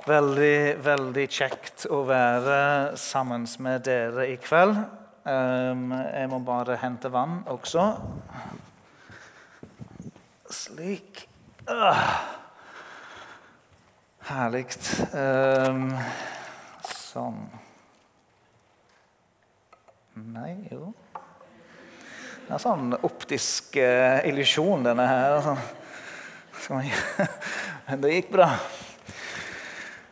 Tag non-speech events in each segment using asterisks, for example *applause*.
Veldig, veldig kjekt å være sammen med dere i kveld. Um, jeg må bare hente vann også. Slik. Uh. Herlig. Um, sånn. Nei, jo Det er sånn optisk uh, illusjon, denne her. *laughs* Men det gikk bra.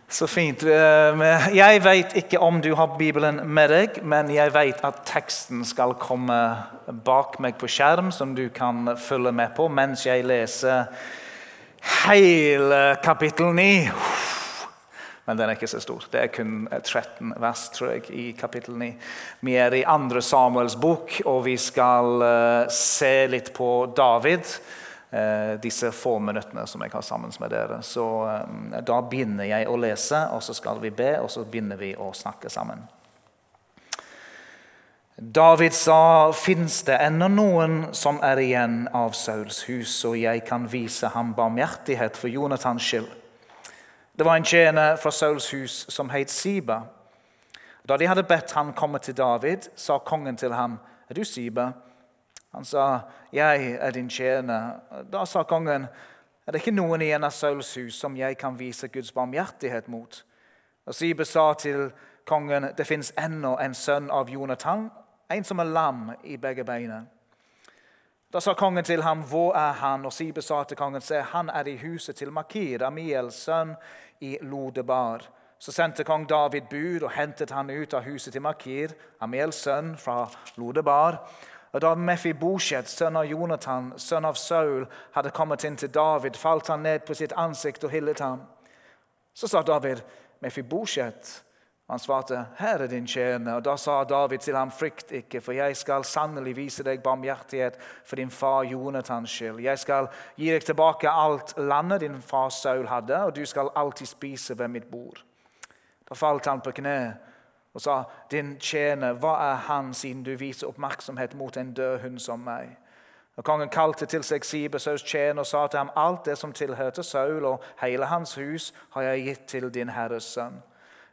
Så fint. Eh, jeg vet ikke om du har Bibelen med deg, men jeg vet at teksten skal komme bak meg på skjerm, som du kan følge med på mens jeg leser hele kapittel 9. Men den er ikke så stor. Det er kun 13 vers tror jeg, i kapittel 9. Vi er i andre Samuels bok, og vi skal eh, se litt på David. Eh, disse få minuttene som jeg har sammen med dere. Så eh, Da begynner jeg å lese, og så skal vi be, og så begynner vi å snakke sammen. David sa, 'Fins det ennå noen som er igjen av Sauls hus, så jeg kan vise ham barmhjertighet for Jonathans skyld?' Det var en tjener fra Sauls hus som het Siba. Da de hadde bedt han komme til David, sa kongen til ham, 'Er du Siba?' Han sa, 'Jeg er din tjener.' Da sa kongen, 'Er det ikke noen i en av Sauls hus som jeg kan vise Guds barmhjertighet mot?' Og Sibe sa til kongen, 'Det fins ennå en sønn av Jonathan, en som er lam i begge beina.' Da sa kongen til ham, 'Hvor er han?' Og Sibe sa til kongen, 'Se, han er i huset til Makir, Amiels sønn, i Lodebar.' Så sendte kong David bud og hentet han ut av huset til Makir, Amiels sønn, fra Lodebar. Og Da Mefibosjet, sønn av Jonathan, sønn av Saul, hadde kommet inn til David, falt han ned på sitt ansikt og hyllet ham. Så sa David, 'Mefibosjet.' Han svarte, 'Her er din tjener.' Og Da sa David til ham, 'Frykt ikke, for jeg skal sannelig vise deg barmhjertighet for din far Jonathans skyld.' 'Jeg skal gi deg tilbake alt landet din far Saul hadde, og du skal alltid spise ved mitt bord.' Da falt han på kne og sa, 'Din tjener, hva er han, siden du viser oppmerksomhet mot en død hund som meg?' Og Kongen kalte til seg Sibesaus tjener og sa til ham, 'Alt det som tilhørte Saul og hele hans hus, har jeg gitt til din herres sønn.'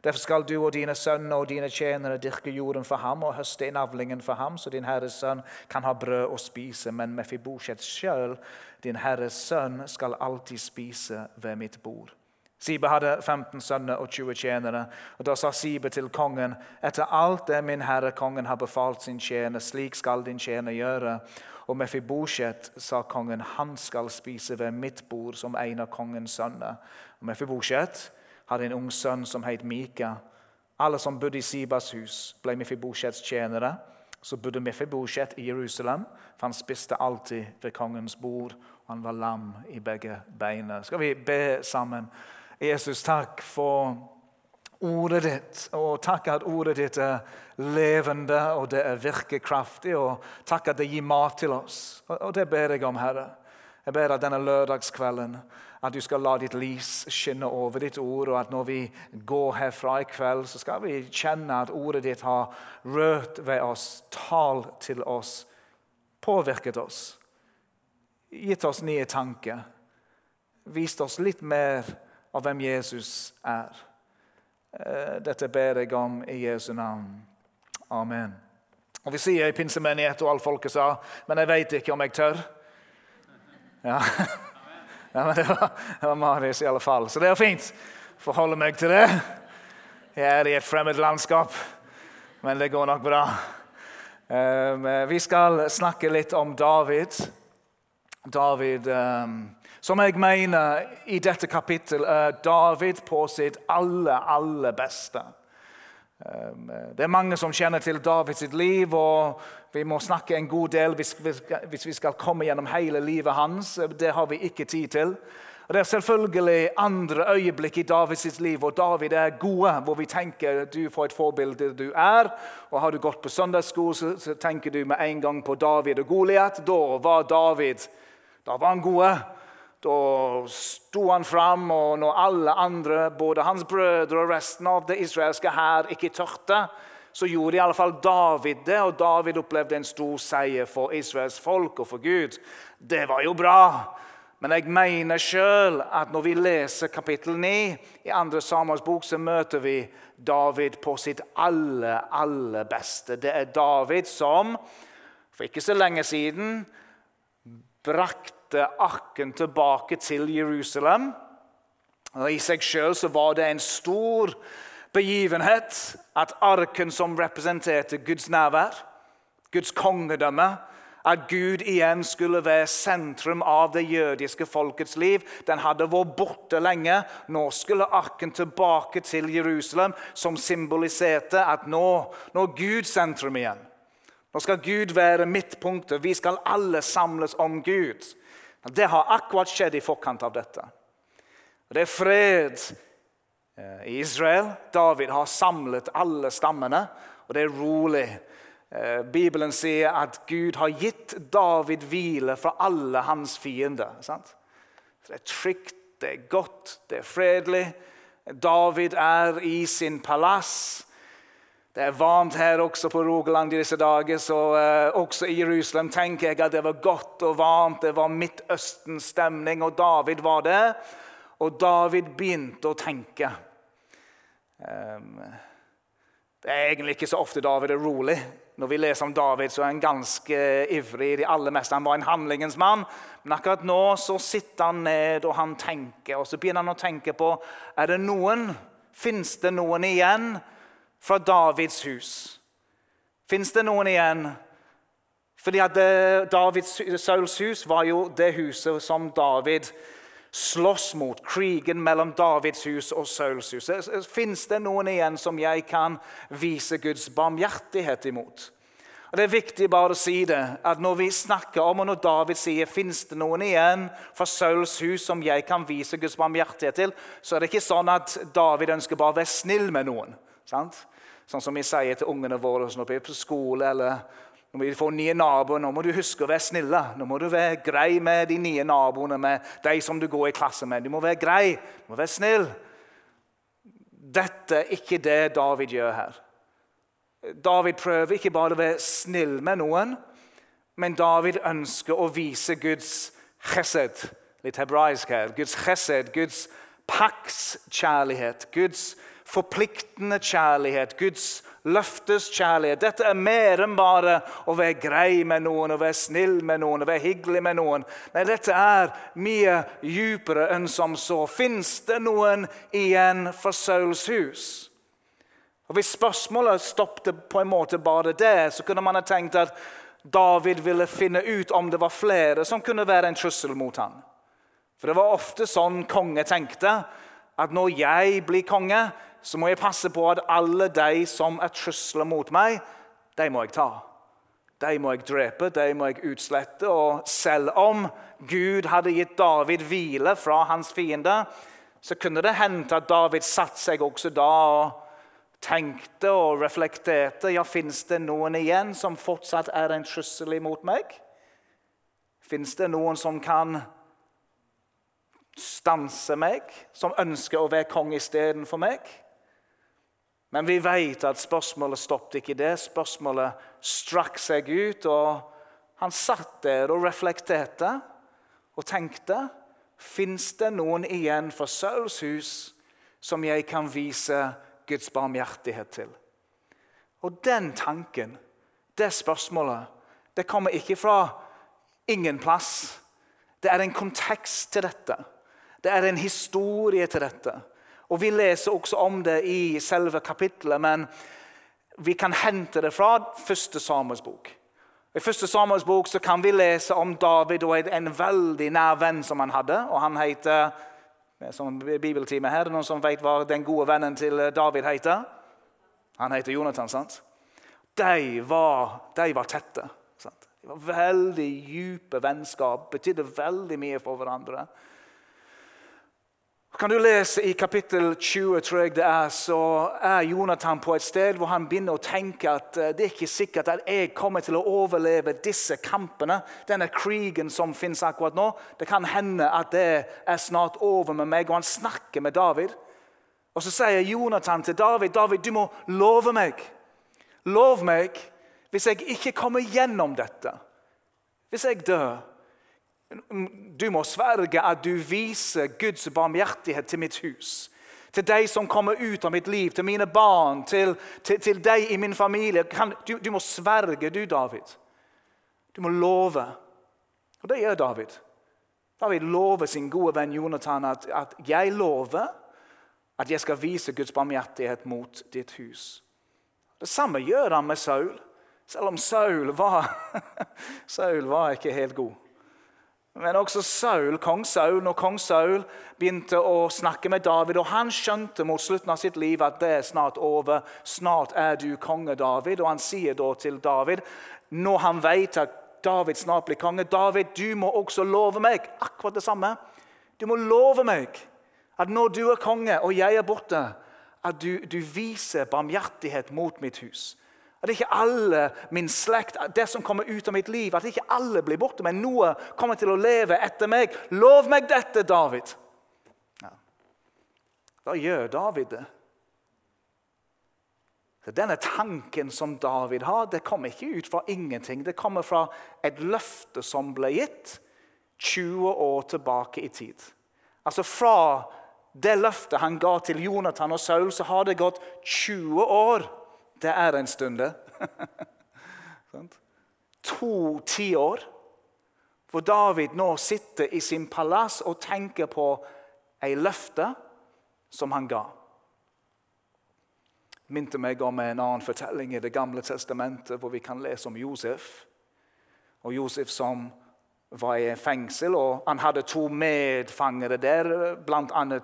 Derfor skal du og dine sønner og dine tjenere dyrke jorden for ham og høste innavlingen for ham, så din herres sønn kan ha brød å spise. Men Mefibosjet sjøl, din herres sønn, skal alltid spise ved mitt bord. Sibe hadde 15 sønner og 20 tjenere. Og Da sa Sibe til kongen.: Etter alt det min herre kongen har befalt sin tjener, slik skal din tjener gjøre. Og Mefibosjet sa kongen, han skal spise ved mitt bord som en av kongens sønner. Og Mefibosjet hadde en ung sønn som het Mika. Alle som bodde i Sibas hus, ble Mefibosjets tjenere. Så bodde Mefibosjet i Jerusalem, for han spiste alltid ved kongens bord. Og han var lam i begge beina. Skal vi be sammen? Jesus, takk for ordet ditt. Og takk at ordet ditt er levende og det er virkekraftig. Og takk at det gir mat til oss. Og det ber jeg om, Herre. Jeg ber at denne lørdagskvelden at du skal la ditt lys skinne over ditt ord, og at når vi går herfra i kveld, så skal vi kjenne at ordet ditt har rørt ved oss, talt til oss, påvirket oss, gitt oss nye tanker, vist oss litt mer av hvem Jesus er. Eh, dette ber jeg om i Jesu navn. Amen. Og Vi sier i pinsemenighet, og alt folket sa, men jeg vet ikke om jeg tør. Ja, *laughs* ja men det var, det var Marius i alle fall, så det er fint. Forholde meg til det. Jeg er i et fremmed landskap, men det går nok bra. Um, vi skal snakke litt om David. David um, som jeg mener i dette kapittelet er David på sitt aller, aller beste. Um, det er mange som kjenner til Davids liv, og vi må snakke en god del hvis vi skal komme gjennom hele livet hans. Det har vi ikke tid til. Og Det er selvfølgelig andre øyeblikk i Davids liv hvor David er gode, hvor vi tenker du får et forbilde du er. Og Har du gått på søndagsskole, så tenker du med en gang på David og Goliat. Da var David da var han gode. Da sto han fram, og når alle andre, både hans brødre og resten av det israelske hær, ikke tørte, så gjorde i alle fall David det, og David opplevde en stor seier for Israels folk og for Gud. Det var jo bra. Men jeg mener sjøl at når vi leser kapittel 9 i andre Samuels bok, så møter vi David på sitt aller, aller beste. Det er David som for ikke så lenge siden brakte arken tilbake til Jerusalem. Og I seg sjøl var det en stor begivenhet at arken som representerte Guds nærvær, Guds kongedømme, at Gud igjen skulle være sentrum av det jødiske folkets liv. Den hadde vært borte lenge. Nå skulle arken tilbake til Jerusalem, som symboliserte at nå, nå er Gud sentrum igjen. Nå skal Gud være midtpunktet. Vi skal alle samles om Gud. Det har akkurat skjedd i forkant av dette. Det er fred eh, i Israel. David har samlet alle stammene, og det er rolig. Eh, Bibelen sier at Gud har gitt David hvile fra alle hans fiender. Sant? Det er trygt, det er godt, det er fredelig. David er i sin palass. Det er varmt her også på Rogaland i disse dager, så eh, også i Jerusalem tenker jeg at det var godt og varmt. Det var Midtøsten-stemning, og David var det. Og David begynte å tenke. Um, det er egentlig ikke så ofte David er rolig. Når vi leser om David, så er han ganske ivrig i det aller meste. Han var en handlingens mann. Men akkurat nå så sitter han ned og han tenker. Og så begynner han å tenke på er det noen, Fins det noen igjen fra Davids hus? Fins det noen igjen? Fordi at Davids, Sauls hus var jo det huset som David slåss mot. Krigen mellom Davids hus og Sauls hus. Fins det noen igjen som jeg kan vise Guds barmhjertighet imot? Og Det er viktig bare å si det, at når vi snakker om, og når David sier «Finns det noen igjen fra Sauls hus som jeg kan vise Guds barmhjertighet til, så er det ikke sånn at David ønsker bare å være snill med noen. Sant? Sånn som vi sier til ungene våre når vi er på skole eller når vi får nye naboer, nå må du huske å være snille. Nå må du være grei med de nye naboene, med de som du går i klasse med. Du må være grei, du må være snill. Dette er ikke det David gjør her. David prøver ikke bare å være snill med noen, men David ønsker å vise Guds chesed. Litt hebraisk her. Guds chesed, Guds paktskjærlighet. Guds forpliktende kjærlighet, Guds løftes kjærlighet. Dette er mer enn bare å være grei med noen, å være snill med noen, å være hyggelig med noen. Nei, dette er mye dypere enn som så. Fins det noen igjen for Sauls hus? Og Hvis spørsmålet stoppet på en måte bare det, så kunne man ha tenkt at David ville finne ut om det var flere som kunne være en trussel mot ham. For det var ofte sånn konge tenkte. At når jeg blir konge, så må jeg passe på at alle de som er trusler mot meg, de må jeg ta. De må jeg drepe, de må jeg utslette. Og selv om Gud hadde gitt David hvile fra hans fiender, så kunne det hende at David satte seg også da og tenkte og reflekterte. Ja, fins det noen igjen som fortsatt er en trussel imot meg? Fins det noen som kan stanse meg, som ønsker å være konge istedenfor meg? Men vi vet at spørsmålet stoppet ikke det. Spørsmålet strakk seg ut, og han satt der og reflekterte og tenkte Fins det noen igjen for Sauls hus som jeg kan vise Guds barmhjertighet til? Og den tanken, det spørsmålet, det kommer ikke fra ingen plass. Det er en kontekst til dette. Det er en historie til dette. Og Vi leser også om det i selve kapittelet, men vi kan hente det fra første Samuels bok. I første Samuels bok kan vi lese om David og en veldig nær venn som han hadde. og Han heter som bibeltime her, Noen som vet hva den gode vennen til David heter? Han heter Jonathan. sant? De var, de var tette. Sant? De var Veldig dype vennskap, betydde veldig mye for hverandre. Kan du lese I kapittel 20 tror jeg det er, så er Jonathan på et sted hvor han begynner å tenke at eh, det er ikke sikkert at jeg kommer til å overleve disse kampene, denne krigen som finnes akkurat nå. Det kan hende at det er snart over med meg. Og han snakker med David. Og Så sier Jonathan til David David, du må love meg. Lov meg hvis jeg ikke kommer gjennom dette. Hvis jeg dør, Du må sverge at du viser Guds barmhjertighet til mitt hus. Til de som kommer ut av mitt liv, til mine barn, til, til, til deg i min familie. Du, du må sverge, du, David. Du må love. Og det gjør David. David lover sin gode venn Jonathan at, at 'jeg lover at jeg skal vise Guds barmhjertighet mot ditt hus'. Det samme gjør han med Saul, selv om Saul var, *laughs* Saul var ikke helt god. Men også Saul, kong Saul, når kong Saul begynte å snakke med David, og han skjønte mot slutten av sitt liv at det er snart over, snart er du konge, David. Og han sier da til David, når han vet at David snart blir konge. David, du må også love meg akkurat det samme. Du må love meg at når du er konge og jeg er borte, at du, du viser barmhjertighet mot mitt hus. At ikke alle min slekt, det som kommer ut av mitt liv, at ikke alle blir borte, men noe kommer til å leve etter meg. Lov meg dette, David! Ja. Da gjør David det. Denne tanken som David har, det kommer ikke ut fra ingenting. Det kommer fra et løfte som ble gitt 20 år tilbake i tid. Altså Fra det løftet han ga til Jonathan og Saul, så har det gått 20 år. Det er en stund, det. *laughs* to tiår hvor David nå sitter i sin palass og tenker på ei løfte som han ga minte meg om en annen fortelling i Det gamle testamentet, hvor vi kan lese om Josef. Og Josef som var i fengsel, og han hadde to medfangere der, bl.a.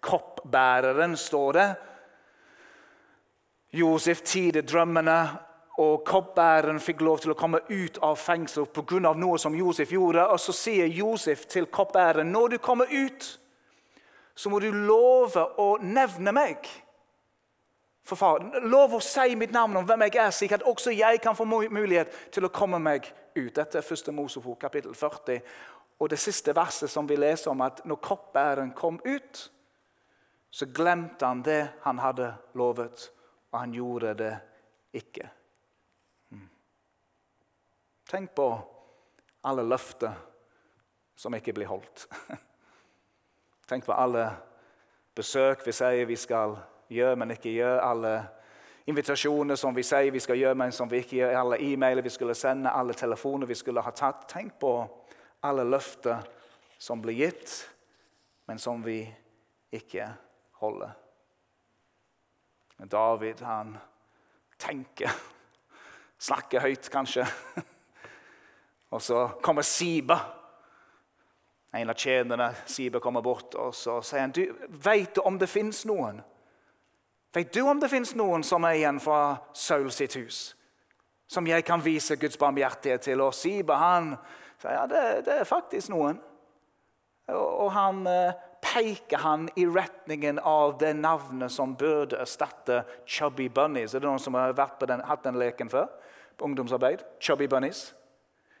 koppbæreren, står det. Josef tidet drømmene, og koppbæreren fikk lov til å komme ut av fengsel pga. noe som Josef gjorde. Og så sier Josef til koppbæreren når du kommer ut, så må du love å nevne meg for far. Lov å si mitt navn om hvem jeg er, slik at også jeg kan få mulighet til å komme meg ut. Dette er første Mosebok, kapittel 40. Og det siste verset som vi leser om, at når koppbæreren kom ut, så glemte han det han hadde lovet, og han gjorde det ikke. Hmm. Tenk på alle løfter som ikke blir holdt. *laughs* Tenk på alle besøk vi sier vi skal gjøre men ikke gjør. Alle invitasjoner som vi sier vi skal gjøre, men som vi ikke gjør. Alle e-mailer vi skulle sende, alle telefoner vi skulle ha tatt. Tenk på alle løfter som blir gitt, men som vi ikke holder. David han tenker, snakker høyt kanskje. Og så kommer Siba. En av tjenerne Siba kommer bort og så sier han, du, vet du om det fins noen Vet du om det fins noen som er igjen fra Saul sitt hus? Som jeg kan vise Guds barmhjertighet til? Og Siba han sier ja, det, det er faktisk noen. Og, og han eh, peker han i retningen av det navnet som burde erstatte Chubby Bunnies. Er det noen som har den, hatt den leken før? På ungdomsarbeid? Chubby Bunnies?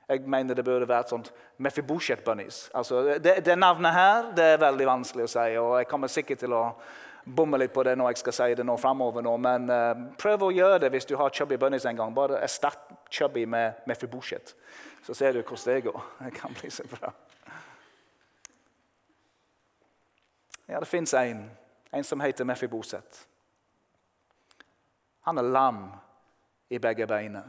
Jeg mener det burde vært sånt Mephibosheth Bunnies. Altså, det, det, navnet her det er veldig vanskelig å si, og jeg kommer sikkert til å bomme litt på det når jeg skal si det nå fremover. Nå, men uh, prøv å gjøre det hvis du har Chubby Bunnies en gang. Bare erstatt Chubby med Mephibosheth. Så ser du hvordan det går. *laughs* Det kan bli så bra. Ja, det fins en, en som heter Mephibosheth. Han er lam i begge beina.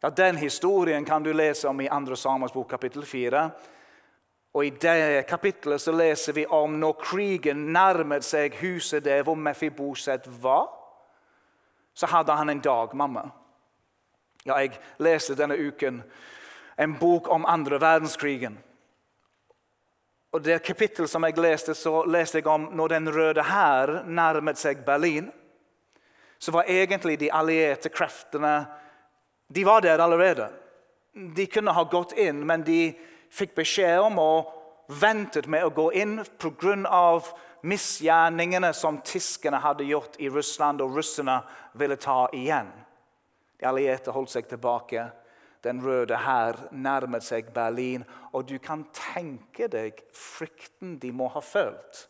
Ja, Den historien kan du lese om i 2. Samers bok, kapittel 4. Og I det kapittelet så leser vi om når krigen nærmet seg huset der hvor Mefiboset var. Så hadde han en dag, mamma. Ja, jeg leste denne uken en bok om andre verdenskrigen. Og det kapittelet som jeg leste, så leste jeg om når Den røde hær nærmet seg Berlin. Så var egentlig de allierte kreftene de var der allerede. De kunne ha gått inn, men de fikk beskjed om og ventet med å gå inn pga. misgjerningene som tyskerne hadde gjort i Russland, og russerne ville ta igjen. De allierte holdt seg tilbake. Den røde hær nærmet seg Berlin. Og du kan tenke deg frykten de må ha følt.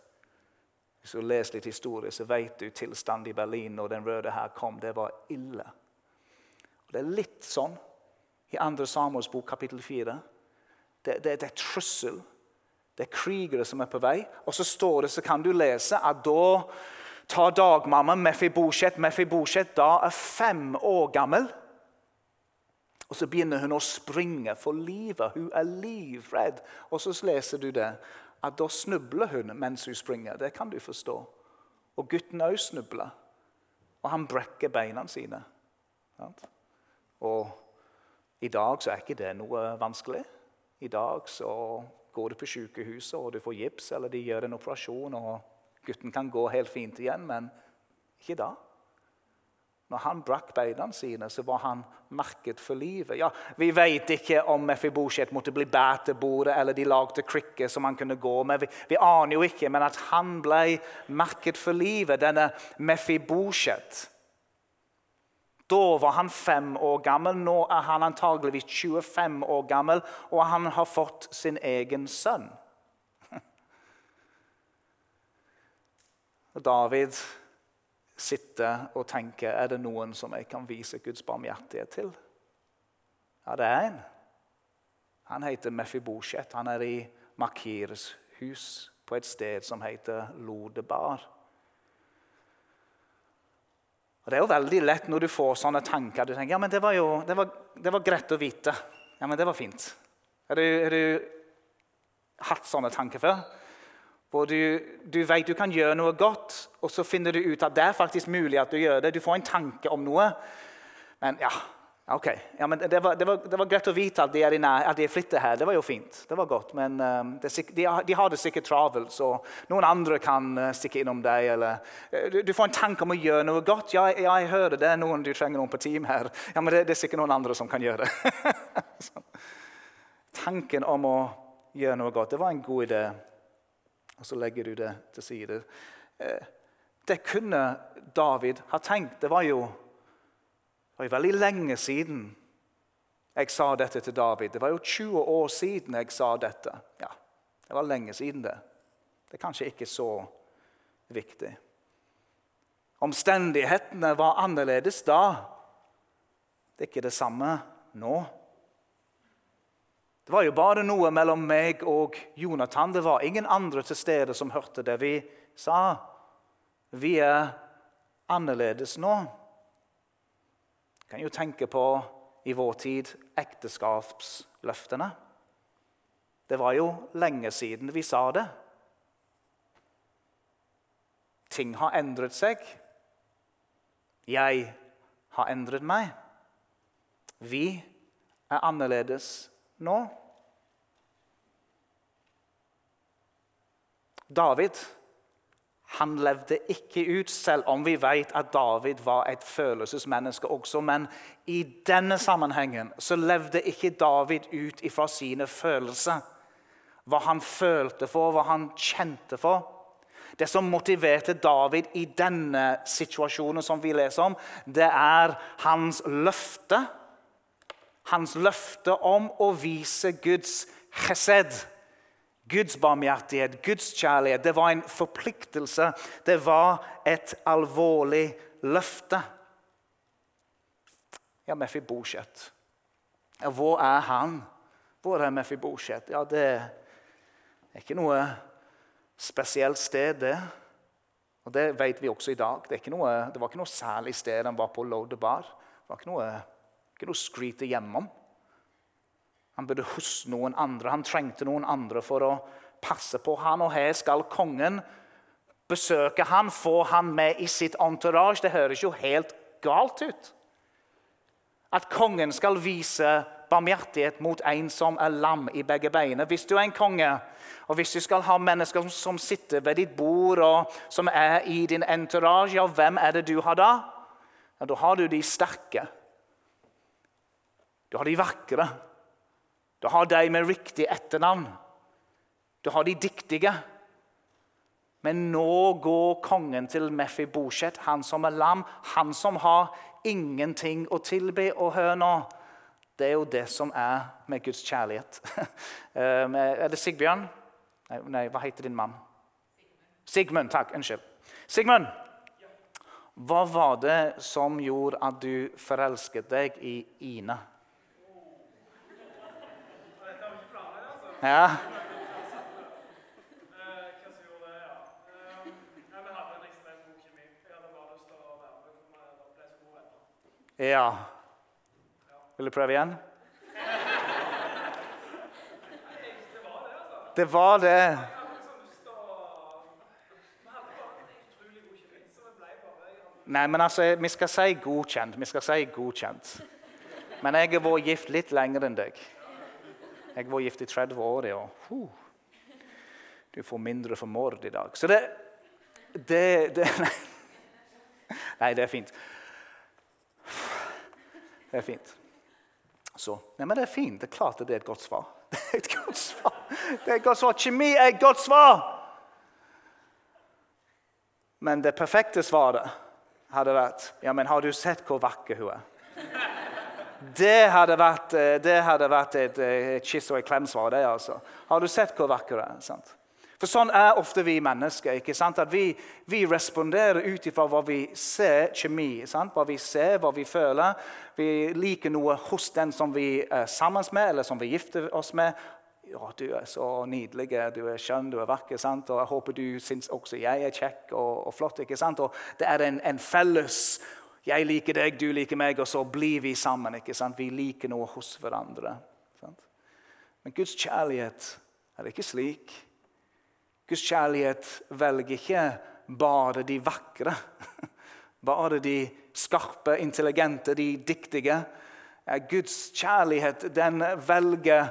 Hvis du leser litt historie, så vet du tilstanden i Berlin når Den røde hær kom. Det var ille. Og det er litt sånn i 2. Samuels bok, kapittel 4 Det, det, det er trussel. Det er krigere som er på vei. Og så står det, så kan du lese at da tar dagmamma Mefibosjet Mefibosjet da er fem år gammel. Og så begynner hun å springe for livet. Hun er livredd. Og så leser du det, at da snubler hun mens hun springer. Det kan du forstå. Og gutten òg snubler. Og han brekker beina sine. Og i dag så er ikke det noe vanskelig. I dag så går du på sykehuset og du får gips, eller de gjør en operasjon, og gutten kan gå helt fint igjen, men ikke da. Når han brakk beina sine, så var han merket for livet. Ja, Vi vet ikke om Mefibosjet måtte bli båret til bordet, eller de lagde krykker som han kunne gå med. Vi, vi, aner jo ikke, men at han ble merket for livet, denne Mefibosjet. Da var han fem år gammel. Nå er han antageligvis 25 år gammel, og han har fått sin egen sønn. *laughs* David sitter og tenker er det noen som jeg kan vise Guds barmhjertighet til. Ja, det er en. Han heter Mefibosjet. Han er i Makirs hus på et sted som heter Lodebar. Og Det er jo veldig lett når du får sånne tanker. Du tenker ja, men det var jo det var, det var greit å vite. Ja, men det var fint. Har du, har du hatt sånne tanker før? Hvor du, du vet du kan gjøre noe godt, og så finner du ut at det er faktisk mulig at du gjør det. Du får en tanke om noe. Men ja, ok. Ja, men det, var, det, var, det var greit å vite at de er, nær, at de flytter her. Det var jo fint. Det var godt. Men um, det, de, de, har det sikkert travelt, så noen andre kan uh, stikke innom deg. Eller, uh, du, du, får en tanke om å gjøre noe godt. Ja, ja, jeg hører det. Noen du trenger noen på team her. Ja, men det, det er sikkert noen andre som kan gjøre det. *laughs* Tanken om å gjøre noe godt, det var en god idé og så legger du det til side. Eh, det kunne David ha tenkt. Det var jo, det var jo veldig lenge siden jeg sa dette til David. Det var jo 20 år siden jeg sa dette. Ja, Det var lenge siden, det. Det er kanskje ikke så viktig. Omstendighetene var annerledes da. Det er ikke det samme nå. Det var jo bare noe mellom meg og Jonathan. Det var ingen andre til stede som hørte det vi sa. Vi er annerledes nå. Jeg kan jo tenke på i vår tid ekteskapsløftene. Det var jo lenge siden vi sa det. Ting har endret seg. Jeg har endret meg. Vi er annerledes nå? David han levde ikke ut, selv om vi vet at David var et følelsesmenneske også. Men i denne sammenhengen så levde ikke David ut ifra sine følelser. Hva han følte for, hva han kjente for. Det som motiverte David i denne situasjonen som vi leser om, det er hans løfte hans løfte om å vise Guds chesed. Guds barmhjertighet, Guds kjærlighet. Det var en forpliktelse. Det var et alvorlig løfte. Ja, Mefibosjet. Ja, hvor er han? Hvor er Mefibosjet? Ja, det er ikke noe spesielt sted, det. Og Det vet vi også i dag. Det, noe, det var ikke noe særlig sted han var på Lodebar. Det var ikke noe ikke noe skryte hjemom. Han bodde hos noen andre. Han trengte noen andre for å passe på han, og her skal kongen besøke han, få han med i sitt entourage. Det høres jo helt galt ut. At kongen skal vise barmhjertighet mot en som er lam i begge beina. Hvis du er en konge, og hvis du skal ha mennesker som sitter ved ditt bord, og som er i din entourage, ja, hvem er det du har da? Ja, da har du de sterke. Du har de vakre. Du har de med riktig etternavn. Du har de dyktige. Men nå går kongen til Mefibosjet, han som er lam, han som har ingenting å tilby. Og hør nå, det er jo det som er med Guds kjærlighet. *laughs* Eh, er det Sigbjørn? Nei, nei, hva heter din mann? Sigmund. Takk. Unnskyld. Sigmund, hva var det som gjorde at du forelsket deg i Ine? Ja. Eh, Hva som gjorde det, ja. Eh, nei, Vi hadde en ekstremt god kjemi. Jeg hadde bare lyst til å være med, for vi ble så gode venner. ja. Vil du prøve igjen? *laughs* Det var det. Jeg hadde lyst til å Vi hadde bare en utrolig god kjemi, så vi ble bare Nei, men altså, vi skal si godkjent. Vi skal si godkjent. Men jeg har vært gift litt lenger enn deg. Jeg var gift i 30 år og uh, Du får mindre for mord i dag. Så det Det, det *laughs* nei. nei, det er fint. Det er fint. Så, nei, men det er fint. Det er klart at det er et godt svar. *laughs* Det er et godt svar. Det er et godt svar. Kjemi er et godt svar! Men det perfekte svaret hadde vært Ja, men har du sett hvor vakker hun er? Det hadde vært, eh, det hadde vært et, eh, et kyss og et klemsvar. det altså. Har du sett hvor vakker det er? sant? For sånn er ofte vi mennesker. ikke sant? At Vi, vi responderer ut ifra hva vi ser, kjemi. sant? Hva vi ser, hva vi føler. Vi liker noe hos den som vi er sammen med, eller som vi gifter oss med. Ja, du er så nydelig, du er skjønn, du er vakker. sant? Og jeg håper du syns også jeg er kjekk og, og flott. ikke sant? Og det er en, en felles Jeg liker deg, du liker meg, og så blir vi sammen. ikke sant? Vi liker noe hos hverandre. sant? Men Guds kjærlighet er ikke slik. Guds kjærlighet velger ikke bare de vakre, *laughs* bare de skarpe, intelligente, de dyktige. Guds kjærlighet den velger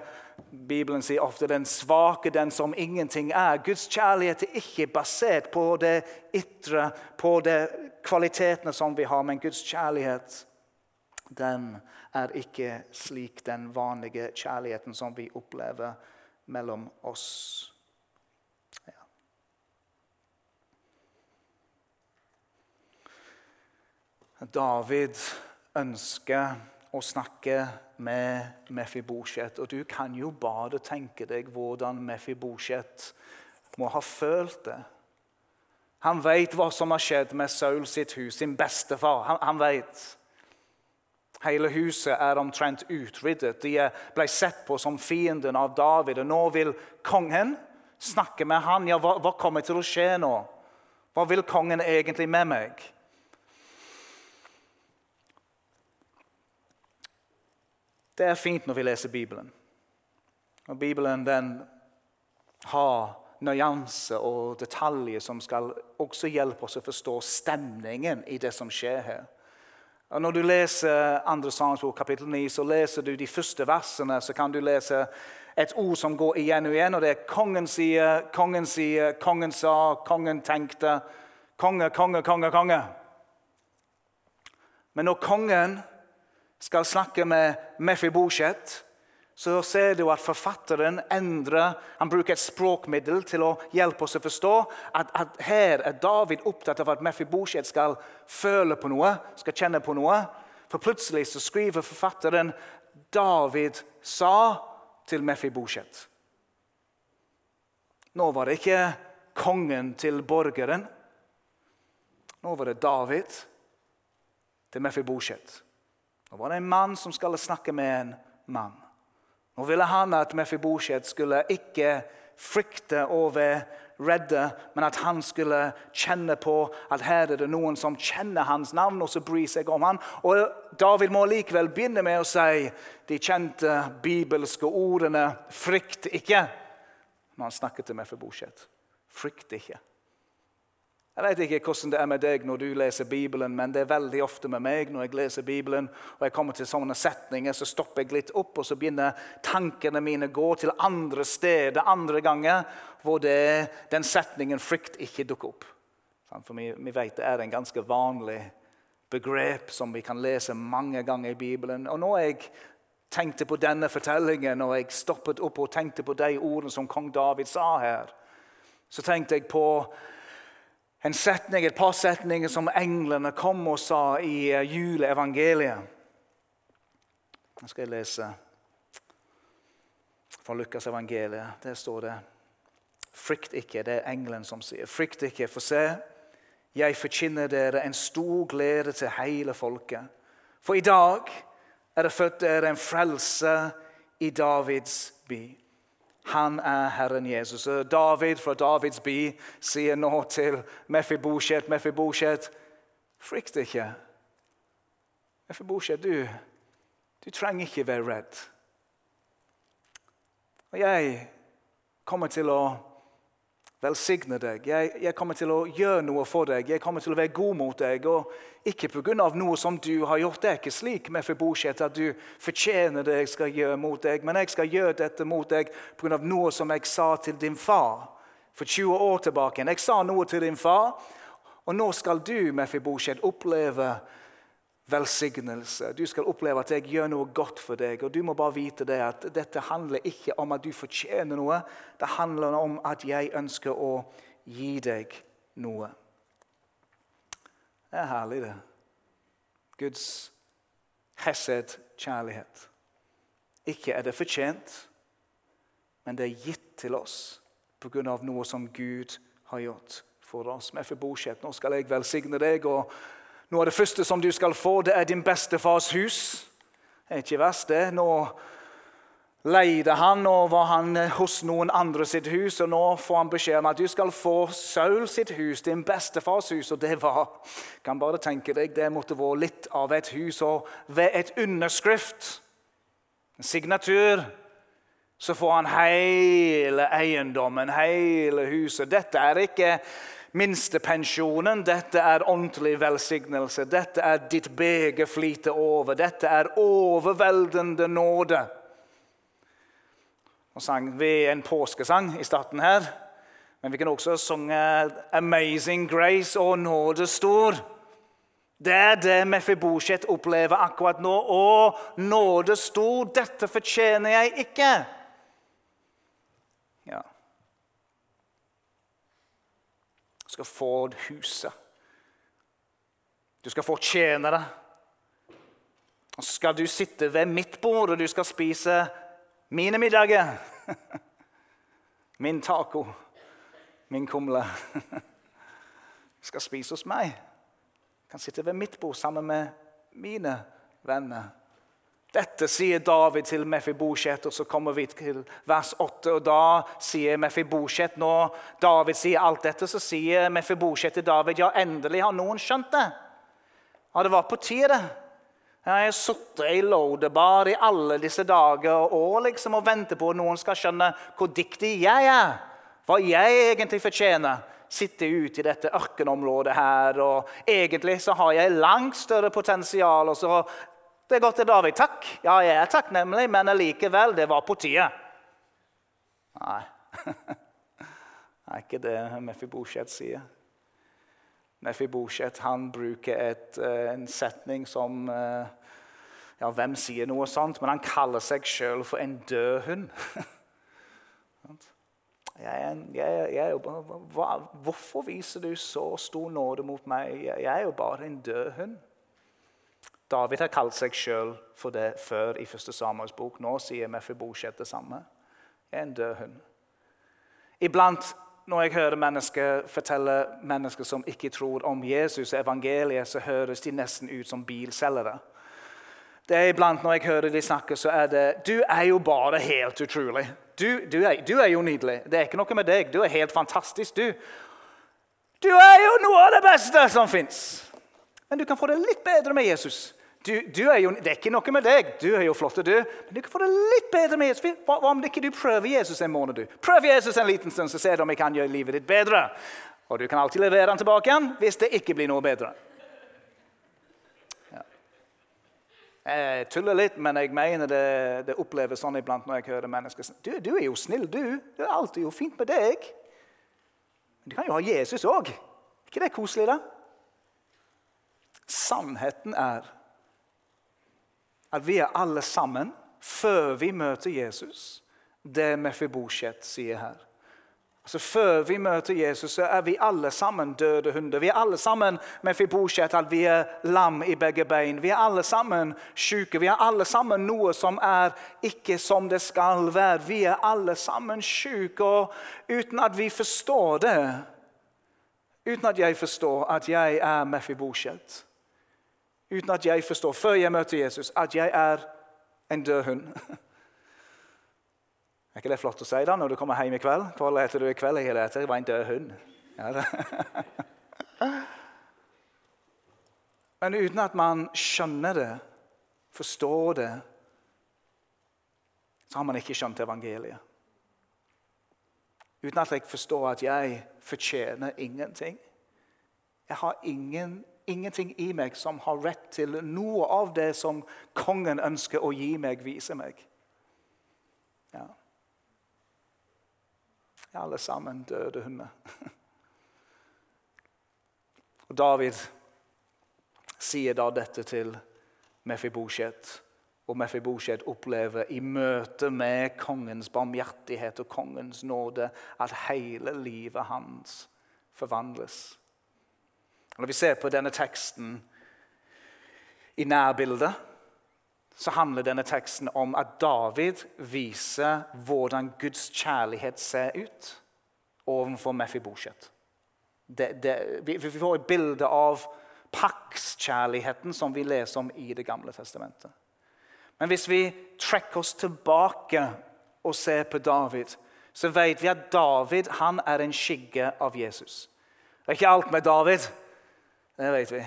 Bibelen sier ofte den svake, den som ingenting er. Guds kjærlighet er ikke basert på det ytre, på de kvalitetene som vi har, men Guds kjærlighet den er ikke slik den vanlige kjærligheten som vi opplever mellom oss. David ønsker å snakke med Mefibosjet. Og du kan jo bare tenke deg hvordan Mefibosjet må ha følt det. Han vet hva som har skjedd med Saul sitt hus, sin bestefar. Han, han vet. Hele huset er omtrent utryddet. De ble sett på som fienden av David. Og nå vil kongen snakke med han. Ja, hva, hva kommer til å skje nå? Hva vil kongen egentlig med meg? Det er fint når vi leser Bibelen. Og Bibelen den har nyanser og detaljer som skal også hjelpe oss å forstå stemningen i det som skjer her. Og når du leser 2. Sangsbok kapittel 9, så leser du de første versene. Så kan du lese et ord som går igjen og igjen, og det er 'kongen sier', 'kongen sier', 'kongen sa', 'kongen tenkte', 'konge, konge, konge', konge. Men når kongen skal snakke med Mefibosjet, så ser du at forfatteren endrer Han bruker et språkmiddel til å hjelpe oss å forstå at, at her er David opptatt av at Mefibosjet skal føle på noe, skal kjenne på noe. For plutselig så skriver forfatteren David sa til Mefibosjet. Nå var det ikke kongen til borgeren. Nå var det David til Mefibosjet. Nå var det en mann som skulle snakke med en mann. Nå ville han at Mefibosjet skulle ikke frykte og være redde, men at han skulle kjenne på at her er det noen som kjenner hans navn og så bryr seg om han. Og David må likevel begynne med å si de kjente bibelske ordene 'frykt ikke' når han snakker til Mefibosjet. Frykt ikke. Jeg vet ikke hvordan det er med deg når du leser Bibelen, men det er veldig ofte med meg når jeg leser Bibelen og jeg kommer til sånne setninger, så stopper jeg litt opp, og så begynner tankene mine å gå til andre steder andre ganger hvor det, den setningen 'frykt' ikke dukker opp. For vi, vi vet det er en ganske vanlig begrep som vi kan lese mange ganger i Bibelen. Og når jeg tenkte på denne fortellingen og jeg stoppet opp og tenkte på de ordene som kong David sa her, så tenkte jeg på en setning, et par setninger som englene kom og sa i eh, juleevangeliet. Nå skal jeg lese fra Lukas evangeliet. Der står det Frykt ikke, det er engelen som sier. Frykt ikke, for se, jeg forkynner dere en stor glede til hele folket. For i dag er det født dere en frelse i Davids by. Han er Herren Jesus. Og David fra Davids by sier nå til Mefibosjet, Mefibosjet, frykt ikke. Mefibosjet, du, du trenger ikke være redd. Og jeg kommer til å velsigne deg. Jeg, jeg, kommer til å gjøre noe for deg. Jeg kommer til å være god mot deg. Og ikke pga. noe som du har gjort. Det er ikke slik med Mefibosjet at du fortjener det jeg skal gjøre mot deg. Men jeg skal gjøre dette mot deg pga. noe som jeg sa til din far for 20 år tilbake. Jeg sa noe til din far, og nå skal du, Mefibosjet, oppleve velsignelse. Du skal oppleve at jeg gjør noe godt for deg. Og du må bare vite det at dette handler ikke om at du fortjener noe. Det handler om at jeg ønsker å gi deg noe. Det er herlig, det. Guds hesed, kjærlighet. Ikke er det fortjent, men det er gitt til oss pga. noe som Gud har gjort for oss. Med Mefibosjet, nå skal jeg velsigne deg. og noe av det første som du skal få, det er din bestefars hus. Det er ikke verst, det. Nå leide han og var han hos noen andre sitt hus, og nå får han beskjed om at du skal få Saul sitt hus, din bestefars hus. Og det var kan bare tenke deg, det måtte være litt av et hus. Og ved et underskrift, en signatur, så får han hele eiendommen, hele huset. Dette er ikke minstepensjonen. Dette er ordentlig velsignelse. Dette er ditt beger flyter over. Dette er overveldende nåde. Og sang ved en påskesang i starten her. Men vi kan også synge 'Amazing Grace' og 'Nåde stor'. Det er det Mefibosjet opplever akkurat nå. Å, nåde stor, dette fortjener jeg ikke. Du skal få huset. Du skal få tjenere. Og skal du sitte ved mitt bord, og du skal spise mine middager. *laughs* Min taco, min kumle. *laughs* Du skal spise hos meg. Du kan sitte ved mitt bord sammen med mine venner. Dette sier David til Mefibosjet, og så kommer vi til vers 8. og Da sier Mefibosjet Når David sier alt dette, så sier Mefibosjet til David ja, endelig har noen skjønt det. Ja, det var på tide. Jeg har sittet i Lodebar i alle disse dager og år liksom, og venter på at noen skal skjønne hvor dyktig jeg er. Hva jeg egentlig fortjener. Sitte ute i dette ørkenområdet her. og Egentlig så har jeg langt større potensial. og så det går til David. Takk. Ja, jeg er takknemlig, men allikevel, det var på tide. Nei. Det *laughs* er ikke det Mefibosjet sier. Mefibosjet bruker et, eh, en setning som eh, ja, Hvem sier noe sånt? Men han kaller seg sjøl for en død hund. *laughs* jeg jeg, jeg hva, hvorfor viser du så stor nåde mot meg? Jeg er jo bare en død hund. David har kalt seg sjøl for det før i første Samuels bok. Nå sier Mefibosjet det samme. En død hund. Iblant når jeg hører mennesker fortelle mennesker som ikke tror om Jesus og evangeliet, så høres de nesten ut som bilselgere. Det er iblant Når jeg hører de snakke, så er det Du er jo bare helt utrolig. Du, du, er, du er jo nydelig. Det er ikke noe med deg. Du er helt fantastisk, du. Du er jo noe av det beste som fins. Men du kan få det litt bedre med Jesus. Du, du er jo, det er ikke noe med deg. Du er jo flott, du. Men du kan få det litt bedre med Jesus. Hva, om ikke du prøver Jesus en måned? du? Prøv Jesus en liten stund, så ser du om jeg kan gjøre livet ditt bedre. Og du kan alltid levere den tilbake igjen hvis det ikke blir noe bedre. Ja. Jeg tuller litt, men jeg mener det, det oppleves sånn iblant når jeg hører mennesker si du, du er jo snill, du. Det er alltid jo fint med deg. Men du kan jo ha Jesus òg. ikke det koselig, da? Sannheten er at vi er alle sammen, før vi møter Jesus, det Mefibosjet sier her. Altså Før vi møter Jesus, så er vi alle sammen døde hunder. Vi er alle sammen Mefibosjet, at vi er lam i begge bein. Vi er alle sammen syke. Vi er alle sammen noe som er ikke som det skal være. Vi er alle sammen syke. Og uten at vi forstår det, uten at jeg forstår at jeg er Mefibosjet uten at jeg forstår, før jeg møter Jesus, at jeg er en død hund. *laughs* Er ikke det flott å si da når du kommer hjem i kveld? Hva leter du i kveld? Jeg leter, det var en død hund. Ja. *laughs* Men uten at man skjønner det, forstår det, så har man ikke skjønt evangeliet. Uten at jeg forstår at jeg fortjener ingenting. Jeg har ingen, ingenting i meg som har rett til noe av det som kongen ønsker å gi meg, vise meg. Ja alle sammen døde hunder. *laughs* Og David sier da dette til Mefibosjet. Og Mefibosjet opplever i møte med kongens barmhjertighet og kongens nåde at hele livet hans forvandles. Når vi ser på denne teksten i nærbildet, så handler denne teksten om at David viser hvordan Guds kjærlighet ser ut overfor Mefibosjet. Vi, vi får et bilde av pakskjærligheten som vi leser om i Det gamle testamentet. Men hvis vi trekker oss tilbake og ser på David, så vet vi at David han er en skygge av Jesus. Det er ikke alt med David, det vet vi.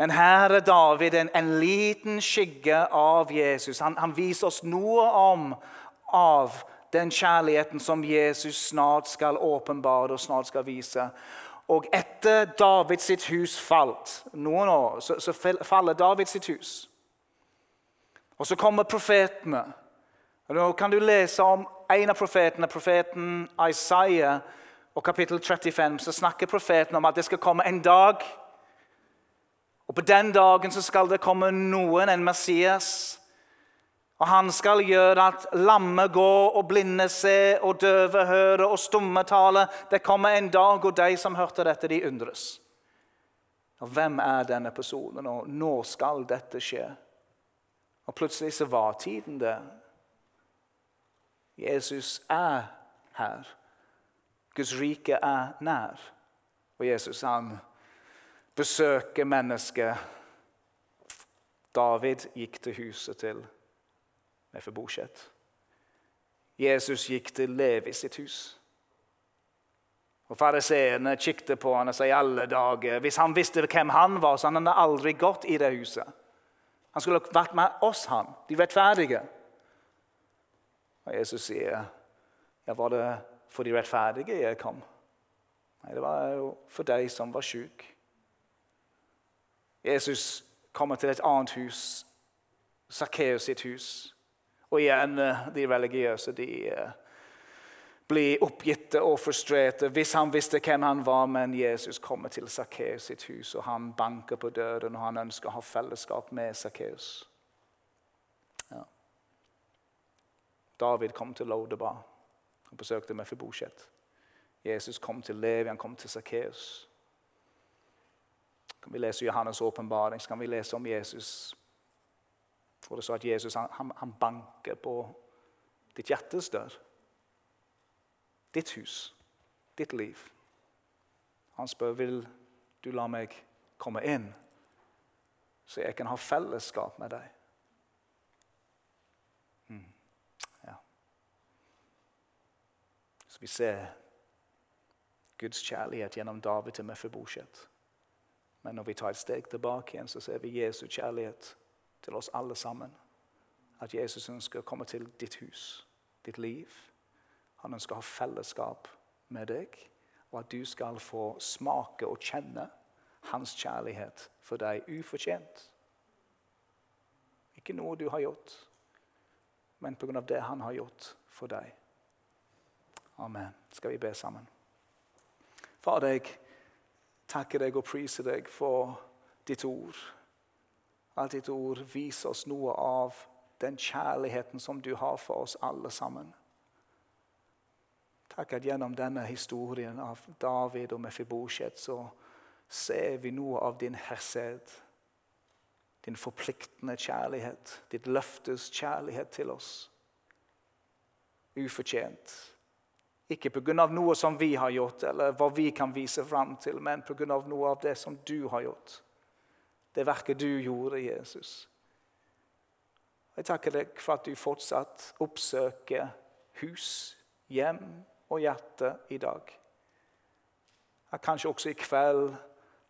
Men her er David en, en liten skygge av Jesus. Han, han, viser oss noe om av den kjærligheten som Jesus snart skal åpenbare og snart skal vise. Og etter Davids sitt hus falt, noen år, så, så faller Davids sitt hus. Og så kommer profetene. Nå kan du lese om en av profetene, profeten Isaiah. Og kapittel 35 så snakker profeten om at det skal komme en dag og På den dagen så skal det komme noen, en Messias. Og Han skal gjøre at lamme går, og blinde ser, og døve hører, og stumme taler. Det kommer en dag, og de som hørte dette, de undres. Og Hvem er denne personen, og nå skal dette skje? Og Plutselig så var tiden der. Jesus er her. Guds rike er nær. Og Jesus han besøker mennesket. David gikk til huset til Mefebosjet. Jesus gikk til Levi sitt hus. Og Fariseerne kikket på han og sa alle dager Hvis han visste hvem han var, så han hadde aldri gått i det huset. Han skulle vært med oss, han, de rettferdige. Og Jesus sier, ja, var det for de rettferdige jeg kom? Nei, det var jo for deg som var sjuk. Jesus kommer til et annet hus, Sakkeus sitt hus. Og igjen, eh, de religiøse de eh, blir oppgitte og frustrerte hvis han visste hvem han var. Men Jesus kommer til Sakkeus sitt hus, og han banker på døren og han ønsker å ha fellesskap med Sakkeus. Ja. David kom til Lodebar og besøkte Mefibosjet. Jesus kom til Levi, han kom til Sakkeus. Kan vi lese Johannes' åpenbaring, så kan vi lese om Jesus. For det så at Jesus han, han banker på ditt hjertes dør. Ditt hus, ditt liv. Han spør vil du la meg komme inn, så jeg kan ha fellesskap med deg. Mm. Ja. Så vi ser Guds kjærlighet gjennom David til Mefibosjet. Men når vi tar et steg tilbake igjen, så ser vi Jesu kjærlighet til oss alle sammen. At Jesus ønsker å komme til ditt hus, ditt liv. Han ønsker å ha fellesskap med deg, og at du skal få smake og kjenne hans kjærlighet for deg ufortjent. Ikke noe du har gjort, men pga. det han har gjort for deg. Amen. Skal vi be sammen? Far, jeg takker deg og priser deg for ditt ord. At ditt ord viser oss noe av den kjærligheten som du har for oss alle sammen. Takk at gjennom denne historien av David og Mefibosjet så ser vi noe av din hersed. Din forpliktende kjærlighet, ditt løftes kjærlighet til oss. Ufortjent. Ikke pga. noe som vi har gjort, eller hva vi kan vise fram til, men pga. noe av det som du har gjort. Det verket du gjorde, Jesus. Jeg takker deg for at du fortsatt oppsøker hus, hjem og hjerte i dag. At kanskje også i kveld,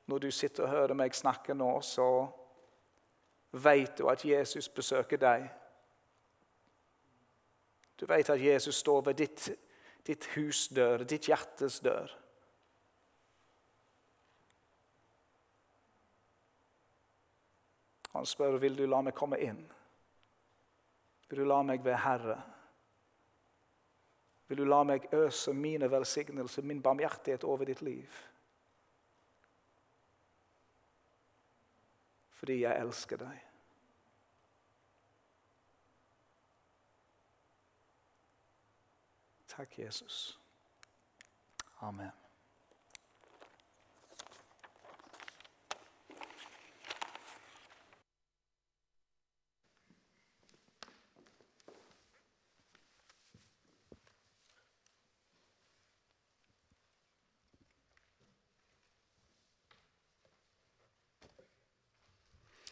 når du sitter og hører meg snakke nå, så vet du at Jesus besøker deg. Du vet at Jesus står ved ditt, ditt hus dør, ditt hjertes dør. Han spør vil du la meg komme inn. Vil du la meg være herre? Vil du la meg øse mine velsignelser, min barmhjertighet over ditt liv? Fordi jeg elsker deg. Takk. Amen.